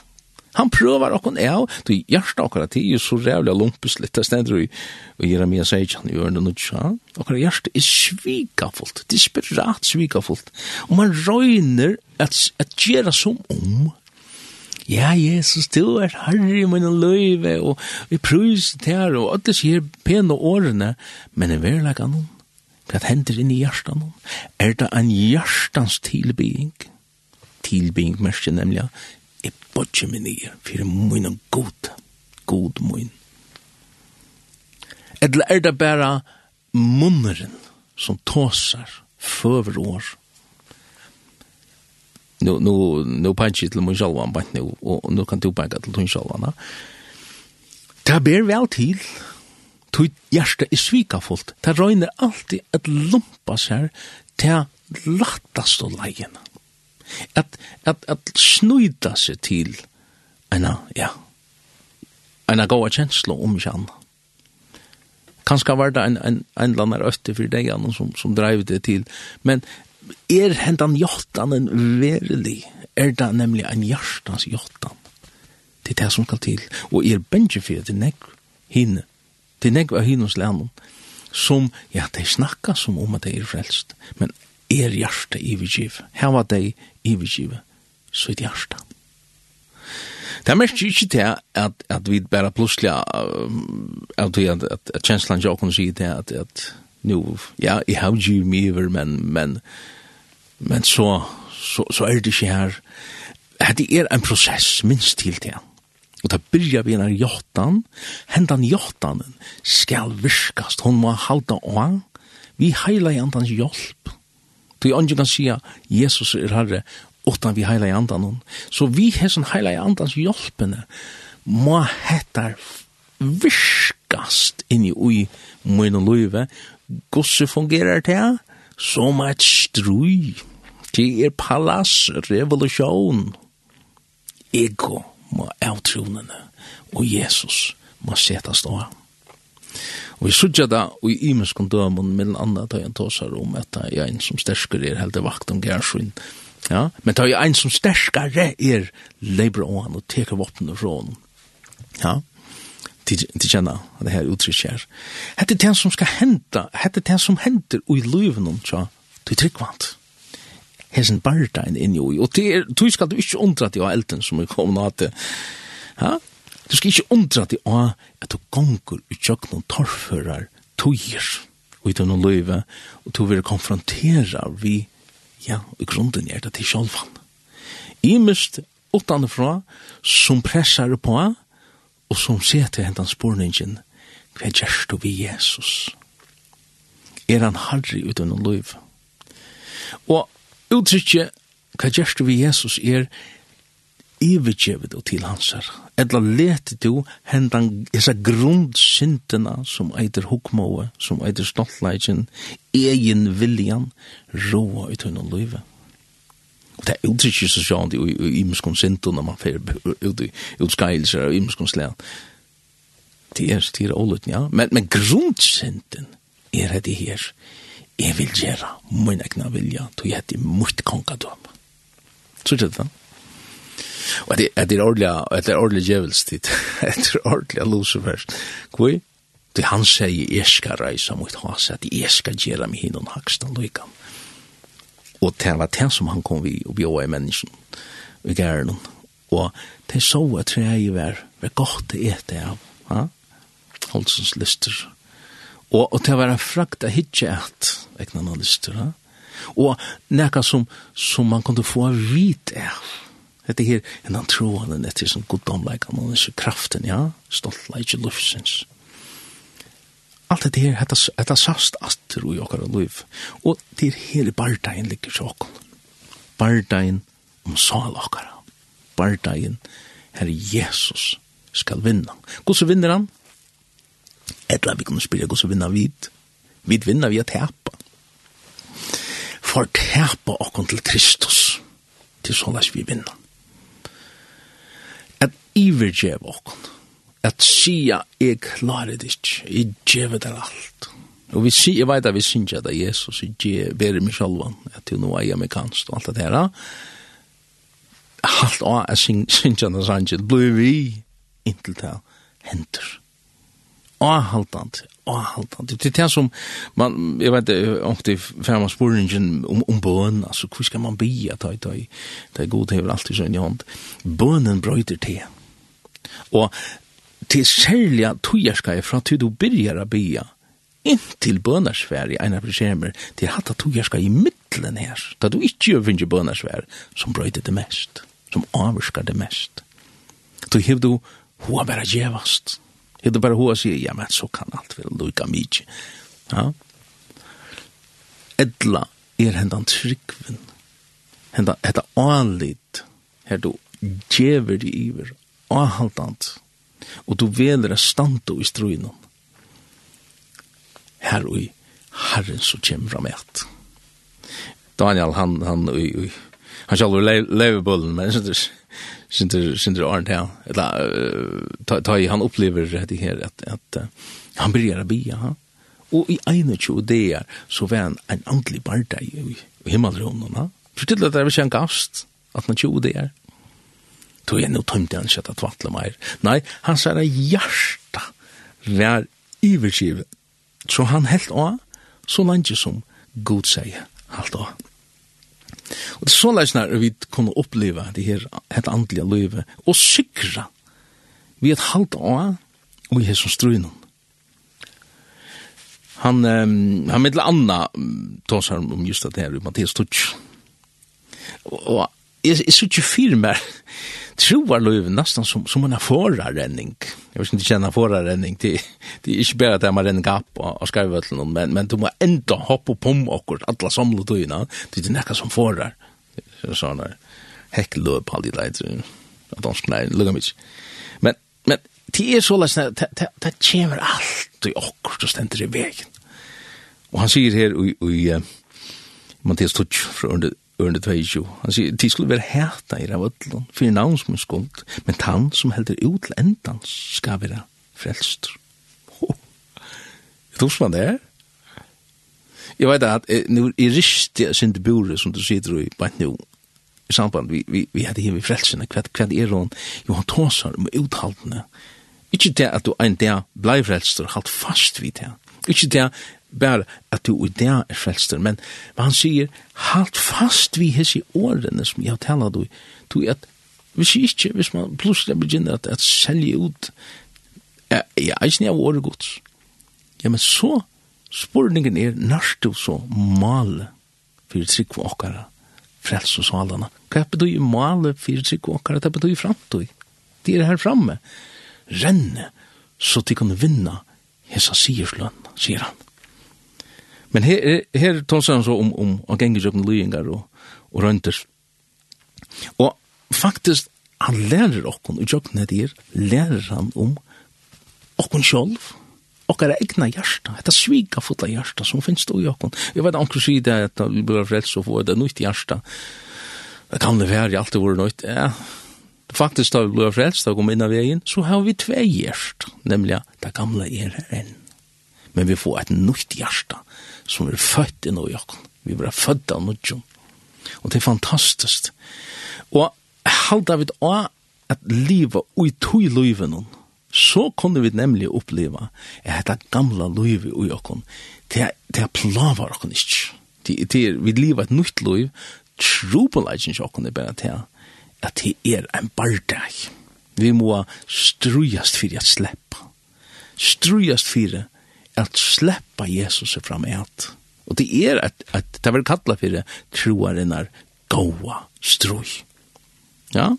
Han prøver okkon av, du hjertet okkara tid er så rævlig lumpus litt, det stender i Jeremia sier ikke han gjør det noe nødja, okkara hjertet er svikafullt, desperat svikafullt, og man røyner at, at gjøre som om, Ja, Jesus, du er herre i min løyve, og vi prøys til her, og alle sier pene årene, men i verleggen noen, hva hender inn i hjertan noen? Er det en hjertans tilbygging? Tilbygging merker nemlig jeg bodger meg nye, for min er god, god min. Eller er det bare munneren som tåser føver år? Nu, nu, nu penger til min sjalvan, bare nu, og nu kan du penge til min sjalvan. Det ber vel til, tog hjärsta er svikafullt, det røyner alltid et lumpas her til lattast og leiene. At, at, at snuida seg til ena, ja, ena goa kjenslo om kjann. Kanskje var det en, en, en eller annen øste for deg som, som dreiv det til, men er hendan jottan en verlig, er det nemlig en hjertans jottan til det som skal til, og er benjefyr til negg hinne, til negg av hinnos lennom, som, ja, de snakka som om at de er frelst, men er hjärsta ivigiv. Her var dei ivigiv, så er hjärsta. Det mest ikke til at, at vi bare plutselig, at, at, at, at kjenslan jo kunne si til at, at nu, ja, jeg har giv mig men, men, men så, så, så er det ikke her. Det er en prosess, minst til til. Og da byrja vi en jottan, hendan jottanen skal virkast, hon må halda av, vi heila i andans hjelp, Du er ikke kan sia, Jesus er herre, utan vi heila i andan hon. Så vi hesson heila i andans hjelpene, må hettar virkast inni ui mun og løyve, gosse fungerar det som et strui. Det er palass, revolusjon, ego må avtronene, og Jesus må setas da. Og jeg sørger det, og i imenskom dømen, mellom andre, da jeg tåsar om at jeg er en som stersker er helt vakt om gærsyn. Ja? Men da jeg er en som sterskere er leibra og han og teker våpen fra han. Ja? Til kjenner det her uttrykk her. Hette er det som skal henta hette er det som henter i løven om tja, du tryggvant. Hesen bardein inni oi, og det er, du skal du ikke undra til elden som er kommet av det. Ja? Du skal ikke undra til av at du gonger ut tjokk noen torfører tøyer og i noen løyve, og du vil konfrontera vi, ja, i grunden er det til sjølvan. I mist utanfra, som pressar på, og som ser til hentan spurningen, hva gjør du vi Jesus? Er han harri ut av noen løyve? Og uttrykket, hva gjør du vi Jesus er, ivergjevet og til hans her. Edla leti du hendan hessa grundsyntena som eitir hukmåe, som eitir stoltleikjen, egen viljan, roa ut hun og løyve. Og det er utrykje så sjående i imeskon syndo når man fer ut i utskeielser av imeskon slean. Det er, det er ålut, ja. Men, men grundsynden er det her. Jeg vil gjøre min egna vilja, tog jeg heter mot kongadom. Så er det da. Og det er ordelig, det er ordelig djevelstid. Det er ordelig Lucifer. Hvor? Det han sier, jeg skal reise mot hans, at jeg skal gjøre meg hinn og hakstan lykken. Og det var det som han kom vi og bjør i mennesken, i gæren. Og det så at treet var, var godt å ete av, ha? Holdsens lister. Og, og det var en frakt av hitje at, ekna noen lister, ha? Og nekka som, som man kunne få vit av, Dette her, en han tror han etter sånn goddomleik, han er så kraften, ja, stoltleik i luftsins. Alt dette her, dette, dette sast atter i okkar liv. Og det er her bardein ligger til okkar. Bardein om sal okkar. Bardein her Jesus skal vinna. Hvordan vinner han? Etla vi kunne spyrja hvordan vinner vid. Vid vinner vi a hepa. For tepa okkar til Kristus. Til sånn vi vinner ivergjev okkon. At sia, jeg klarer det ikke, jeg gjev det alt. Og vi sier, jeg vet at vi synger at Jesus ikke ber meg sjalvan, at du nå er kanst, og alt det her. Alt av jeg synger at det blir vi inntil til henter. Avhaltant, avhaltant. Det er det som, man, jeg vet, om det er man spør ingen om, om bøn, altså, hvor skal man bli at det er god, det er alltid sånn i hånd. Bønnen brøyder til. Og til særlig tøyerskei fra til du byrjar a bya, inntil bønarsvær i eina prisjemer, til hatt at tøyerskei i middelen her, da du ikke gjør finnje bønarsvær, som brøyde det mest, som avurskar det mest. Du hev du hoa bare djevast. Hev du bare hoa sier, ja, men så kan alt vel lukka mykje. Ja. Edla er hendan tryggven, hendan, hetta anlit, her du djever di iver, avhaltant, og du veler a standa i struinon. Her og i Herren som kommer fram et. Daniel, han, han, ui, ui, han, han sjálfur levebollen, men synes synder synder Arnt här eller uh, ta ta, han upplever det her, at, at uh, han byrjar a bia ha? Og i ena tjo där så var han en andlig barda i himmelrummen Fortill at det er var en gast at man tjo där tog jeg nå tømte han kjøtt at vattlet meg. Nei, han sier at hjertet var ivergivet. Så han helt av, så langt som god sier halt av. Og det er så langt når vi kunne oppleve det her, et andelige livet, og sikre vi et halvt av, og i hesson strunen. Han, um, han middel anna tåsar om just det her Mathias Tutsch. Og jeg, jeg, jeg synes ikke fyr mer troar löv nästan som som en förarrenning. Jag vet inte känna förarrenning till det är inte bara att man renner gap och skriver väl någon men men du måste ändå hoppa på om och alla samlar du innan. Det är näka som förar. Så såna häcklöv på alla jag. Att de snäll lugga mig. Men men det är så läs det kommer allt i och och ständer i vägen. Och han säger här i i Mattias 12 från ørende 22. Han sier, de skulle være hæta i ravøtlen, for navn som er skuld, men han som helder ut til endan skal være frelst. Oh. Jeg tror som han det er. Jeg vet at, nu er riktig sinde bure som du sitter i bare nu, i samband, vi, vi, vi hadde hiv i frelsene, hva, hva er hon? Jo, han tåsar om uthaltene. Ikke det at du en der blei frelster, halt fast vid det. Ikke det bare at du i det er frelster, men, men han sier, halt fast vi hese årene som jeg har talat du du at, hvis ikke, hvis man plutselig begynner at, at selge ut, jeg, jeg er ikke av året gods. Ja, men så, spurningen er, når du så male for trygg for åkere, frels og salene, hva er du male for trygg for åkere, det betyr fremtøy. Det er her fremme. Renne, så de kan vinna hesa sier slønn, sier han. Men her, her tåser han så om, om å genge jøkken lyingar og, og røynter. Og faktisk, han lærer okkon, og jøkken er der, lærer han om okkon sjolv, okkar egna hjarta, etta sviga fulla hjarta som finnes i okkon. Jeg vet anker sier det at vi blir frelst og få det nytt hjarta. Det kan det være, alltid vore nytt. Ja, faktisk da vi blir da vi kom inn av veien, så har vi tvei hjerst, nemlig det gamle er enn. Men vi får et nytt hjarta som er født i noe jokken. Vi blir født av nudjon. Og det er fantastisk. Og halda vi å at livet og i tog livet noen, så kunne vi nemlig oppleva at dette gamla livet i jokken, det, er plavar jokken ikke. Det, det er, vi lever et nytt liv, trobeleisen ikke okken er bare til at det er en bardag. Vi må strujast fyrir at sleppa. Strujast fyrir at sleppa Jesus fram et. Og det er at, at det er kallet for det, troarinnar gåa strøy. Ja?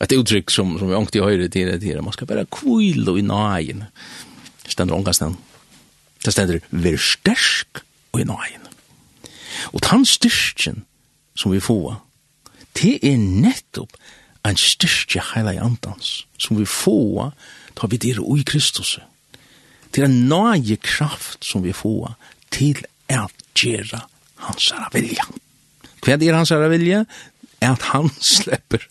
Et uttrykk som, som vi ångt i høyre til det her, man skal bare kvile i nøyen. Det stender ångast den. Det stender, vær stersk og i nøyen. Og den styrkjen som vi får, det er nettopp en styrkje heila i andans, som vi får, da vi er i Kristus til en nøye kraft som vi får til at gjøre hans herre vilja. Hva er hans herre vilja? Er at han slipper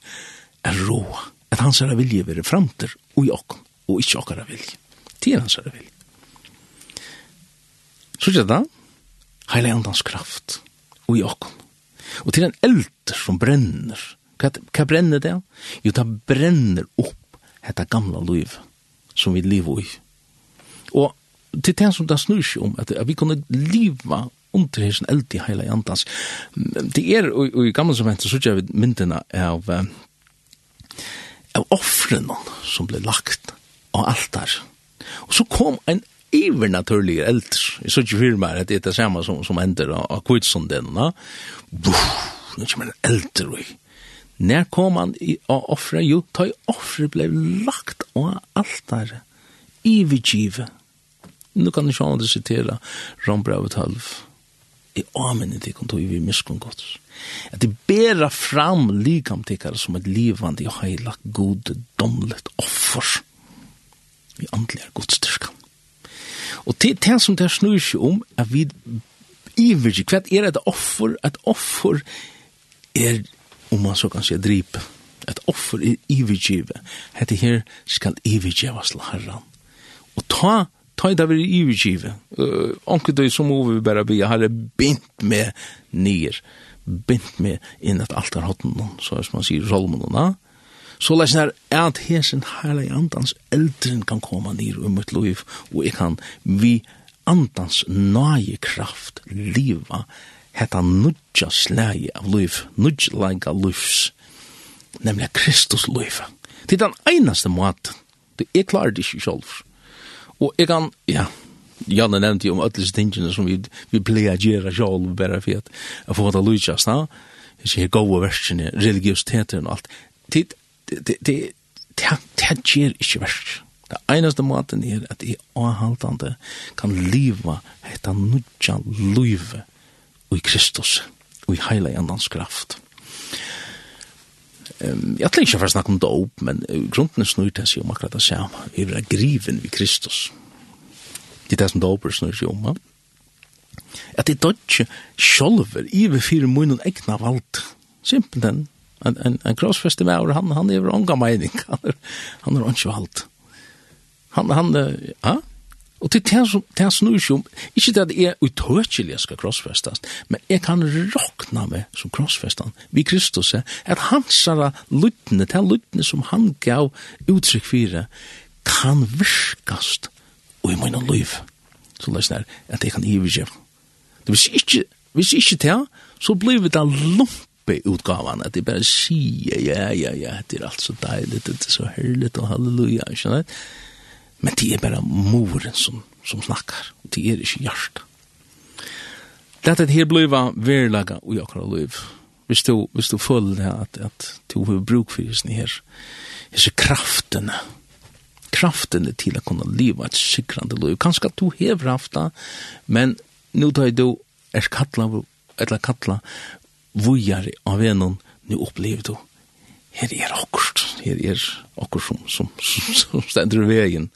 en rå. At hans herre vilja vil fremter og i åkken, og ikke åkker vilje. Det er hans herre vilje. Så er det heile andans kraft og i åkken. Og til en elder som brenner. Hva, hva brenner det? Jo, det brenner opp dette gamla liv som vi lever i Og til det som det snur seg om, at, at vi kunne liva under hesen eld i heila andans. Det er, og, og i gamle som hentet, så gjør vi myndina av, av offren som ble lagt av altar. Og så kom en ivernaturlig eld, jeg så ikke fyrir meg at det er det samme som, som hender av, av kvitsundena, buh, nå kommer en eld, i. Når kom han i, av offre? Jo, ta i offre ble lagt av altar, ivergivet nu kan du sjå andre sitera Rombravet 12. amen i det kontor vi miskunn godt. At det bera fram likam tikkare som et livande og heilagt gode domlet offer i andelig godstyrkan. Og til det som det snur seg om at vi ivergi, hva er et offer? Et offer er, om man så kan si, drip. Et offer er ivergive. Hette her skal ivergivas til herran. Og ta ta det vi i Uh, Onke onkel det som vi bare be. Har bint med nyer, bint med in at alt er hotten, så som man säger Salmonen Så läs när at hesen hela andans eldren kan komme ner i mitt liv og jeg kan vi andans nye kraft leva. Hetta nudja slægi av liv, nudja langa livs, nemlig Kristus liv. Det er den einaste måten, Det er klart ikke selv. Og jeg kan, ja, Janne nevnte jo om alle tingene som vi, vi pleier å gjøre selv, bare for at jeg får det lykkes, da. Jeg sier gode versene, religiøsiteten og alt. Det, det, det, det, det det gjør ikke versen. Det eneste måten er at jeg avhaltende kan leva etter nødja løyve i Kristus og i heilig andans kraft. Um, jeg tror ikke for å snakke om dåp, men grunden er snur til å si om akkurat det samme. Vi er griven ved Kristus. Det er det som dåper opp er snur seg om. At det er ikke sjolver i ved fire munnen egna valgt. Simpelt den. En, en, en krossfeste med over, han, han er jo ånga mening. Han er, han er ikke valgt. Han, han, ja, Og til det som det snur seg om, ikke det at jeg utøkelig skal krossfestast, men jeg kan råkna meg som krossfestan vi Kristus, er, at hans luttene, det luttene som han gav uttrykk for, kan virkast og i mine liv. Så det er at jeg kan ivergjøp. Det vil ikke, hvis ikke det, så blir det lumpe utgavan, at jeg bare sier, ja, ja, ja, det er alt så deilig, det er så herlig, og halleluja, skjønner jeg? Men det er bare moren som, som snakkar, og det er ikke hjert. Dette her bliva verlaga og akkurat liv. Hvis du, hvis du føler det at, at du har bruk for disse her, disse kraftene, kraftene til å kunne leva et sikrande liv. Kanskje at du hever haft det, men nu tar du er kattla, eller kattla, vujar av en, nu opplever du, her er akkurat her er okkur som, som, som, som stender vegin.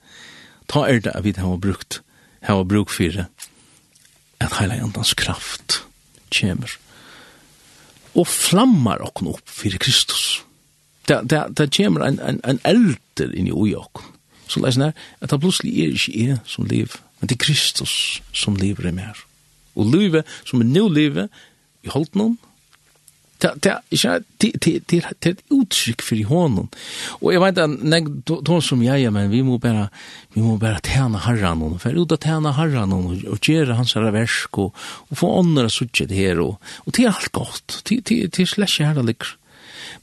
Ta er det at vi har brukt, har brukt for at heila jantans kraft kjemur og flammar okkon opp for Kristus. Det, det, det kjemur en, en, en elder inn i ui okkon. Så leisen er at det plutselig er ikke jeg som liv, men det er Kristus som lever i mer. Og livet som er nu livet i holdt noen, det er et uttrykk for i hånden. Og jeg vet at nek, to som jeg, men vi må bare, vi må bare tjene herren noen, for ut å tjene herren noen, og gjøre hans herre versk, og, og få åndre suttet her, og, og det er alt godt, det er slett ikke herre ligger.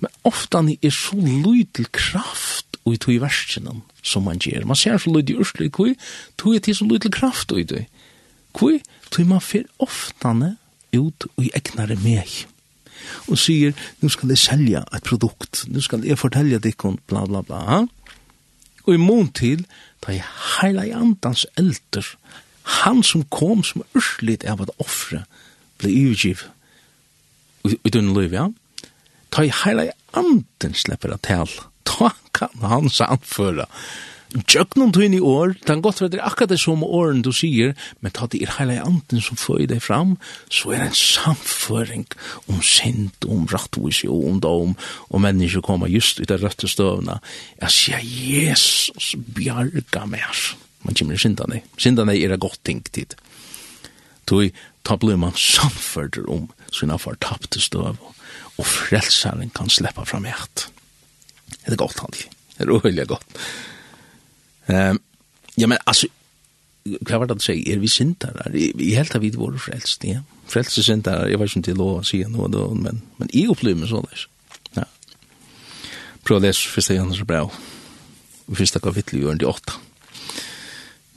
Men ofte er så løy kraft, og i tog i som man gjør. Man ser så løy til urslig, hvor tog i til så løy kraft, og i tog. Hvor tog man for oftane ut og i egnare meg og sier, nu skal jeg selja et produkt, nu skal jeg fortelle dikken, bla bla bla. Og i mån til, da er heila i andans elter, han som kom som urslit av at offre, ble ivergiv, ut under liv, ja. Da er heila i anden slipper at tale, da kan han samføre, Tjøknum tøyni år, tan godt vet det akkurat det som åren du sier, men ta det er heila i anden som føy deg fram, så er det en samføring om synd, om rattvis og om dom, og mennesker kommer just ut av røtte støvna. Jeg sier, Jesus, bjarga mer. Man kommer i syndane. Syndane er det godt ting tid. Tøy, ta blir man samfører om sina fortapte støv, og frelsaren kan sleppa fram hjert. Det er godt, han. Det er uhyggelig godt. Um, ja, men altså, hva var det han sier? Er vi syndere? Jeg helt har vi våre frelst, ja. Frelste syndere, jeg var ikke til lov å si noe, men, men jeg opplever meg sånn. Ja. Prøv å lese første Johannes brev, første kapittel i åren til åtta.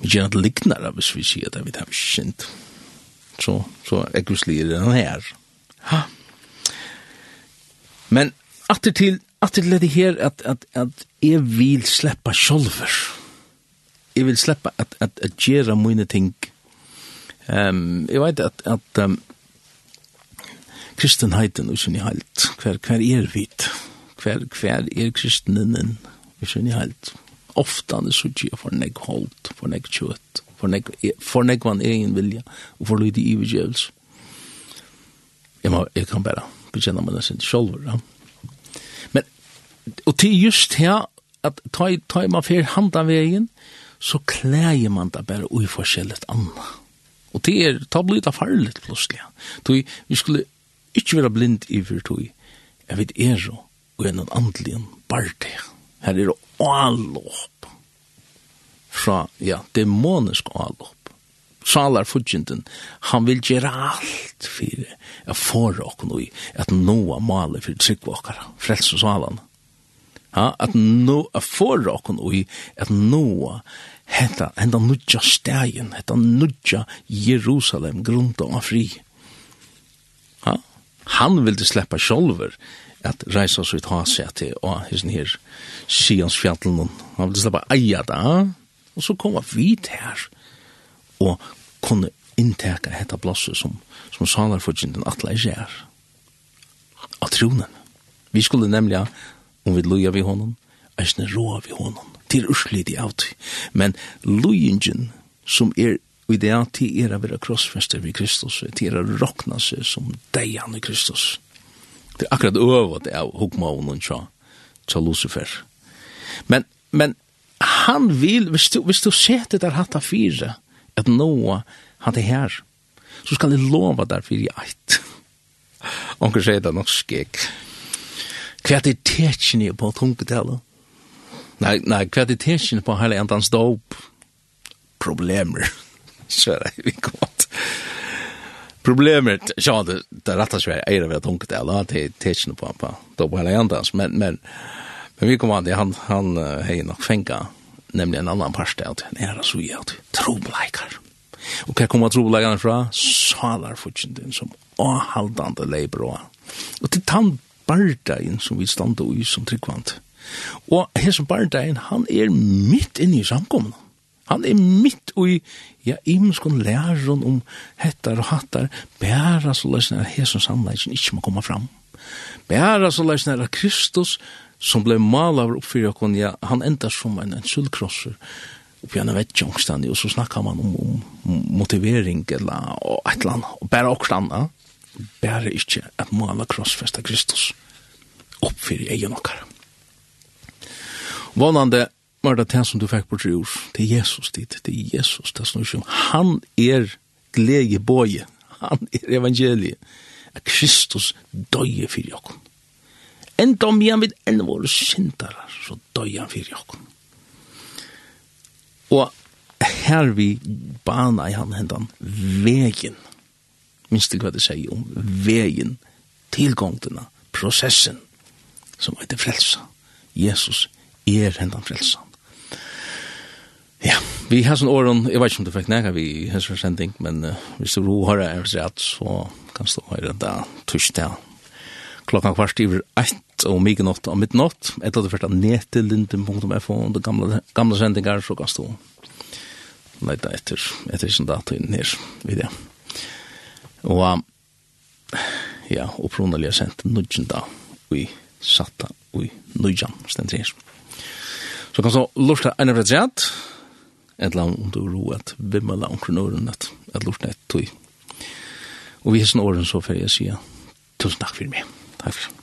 Vi gjør at liknere hvis vi sier det, vi har ikke synd. Så, så er grusligere den her. Ha. Men, atter til, atter til det her at, at, at jeg vil slippe sjolver. Ja jeg vil slippe at, at, at gjøre mine ting. Um, jeg vet at, at um, kristenheten er sånn i helt. Hver, hver er vi? Hver, hver er kristenen er sånn i helt? Ofte er det så ikke for nek holdt, for nek kjøtt, for nek, for nek van egen vilja, og for lyd i ivergjøvelse. Jeg, må, jeg kan bare bekjenne meg nesten selv. Ja. Men, og til just her, at ta, ta man fer handa vegen, så klæger man det bare ui forskjellet anna. Og det er, ta blir det farlig plutselig. Tui, vi skulle ikke være blind i for tui, jeg vet er jo, og en andelig barde. Her er det. Fra, ja, demonisk allopp. Salar Fudjinten, han vil gjøre alt for å få råk noe, at noe maler for tryggvåkere, frelse salene. Ja, at noe, for dere noe, at noe hetta enda nudja stegen, hetta nudja Jerusalem grunda av fri. Ja? Han ville sleppa sjolver at reisa oss ut hase til og hisen her Sions fjallen han ville sleppa eia da og så kom vi til her og kunne innteka hetta blåse som, som salar for kjenten atla i er av tronen vi skulle nemlig om vi loja vi honom eisne roa vi honom til urslid i av Men lujingen som er Og i det at de er av krossfester ved Kristus, de er å råkna seg som deian i Kristus. Det er akkurat øvet av hukmaven og tja, tja Lucifer. Men, men han vil, hvis du, hvis du setter der hatt av fire, at noe han er her, så skal jeg lova der fire i eit. Onker sier det nok skik. Hva er det tekjen på tungetallet? Nei, nei, kvaliteten på hele endans dop, problemer, svære, vi godt. Problemer, ja, det, det rett seg slett eier vi har tunket det, det er tetsjen på, på dop hele endans, men, men, men vi kommer an til, han, han hei nok fenga, nemlig en annan parst, at han er så gjør, trobleikar. Og hva kommer trobleikarna fra? Salarfutjenden, som avhaldande leiber og Og til tann barda inn som vi standa i som tryggvant. Og hese bardein, han er mitt inne i samkomna. Han er mitt i, ja, imenskon lærun om hettar og hattar, bæra så løsner at hese samleisen ikke må komme fram. Bæra så løsner at Kristus, som ble malaver oppfyrir okon, ja, han enda som en, en sullkrosser, oppi en vettjongstandi, og så snakka man om, om motivering, eller og et eller annet, og bæra okkur anna, bæra ikkje at mala krossfesta Kristus oppfyrir egen okkar. Vånande var det det som du fikk på tre år. Det er Jesus dit, det er Jesus, det er snur som. Han er glede boje, han er evangeliet. At Kristus døye fyrir jokken. Enda om jeg vil enda våre syndere, så døye han fyrir jokken. Og her vi bana i han hendan vegen, minst ikke hva det sier om vegen, tilgångtene, prosessen, som heter frelsa. Jesus er hendan frelsan. Ja, vi har sånn åren, jeg vet ikke om du fikk nega vi i hensan sending, men uh, hvis du ro har det, er rett, så kan du høre det torsdag Klokka kvart i ett og mye nått og midnatt, etter at du først av netelinden.fo, og de gamle, gamle sendingar, så kan du leita etter, etter sin data inn her vid det. Og ja, opprunalig er sendt nudgen da, vi satt da, vi i nudgen, stendt her. Så kan så lorta en av rejat, et lang om du ro at vimma lang kron åren at, at lorta et tog. Og vi hessen åren så fyrir jeg sier, tusen takk for meg. Takk for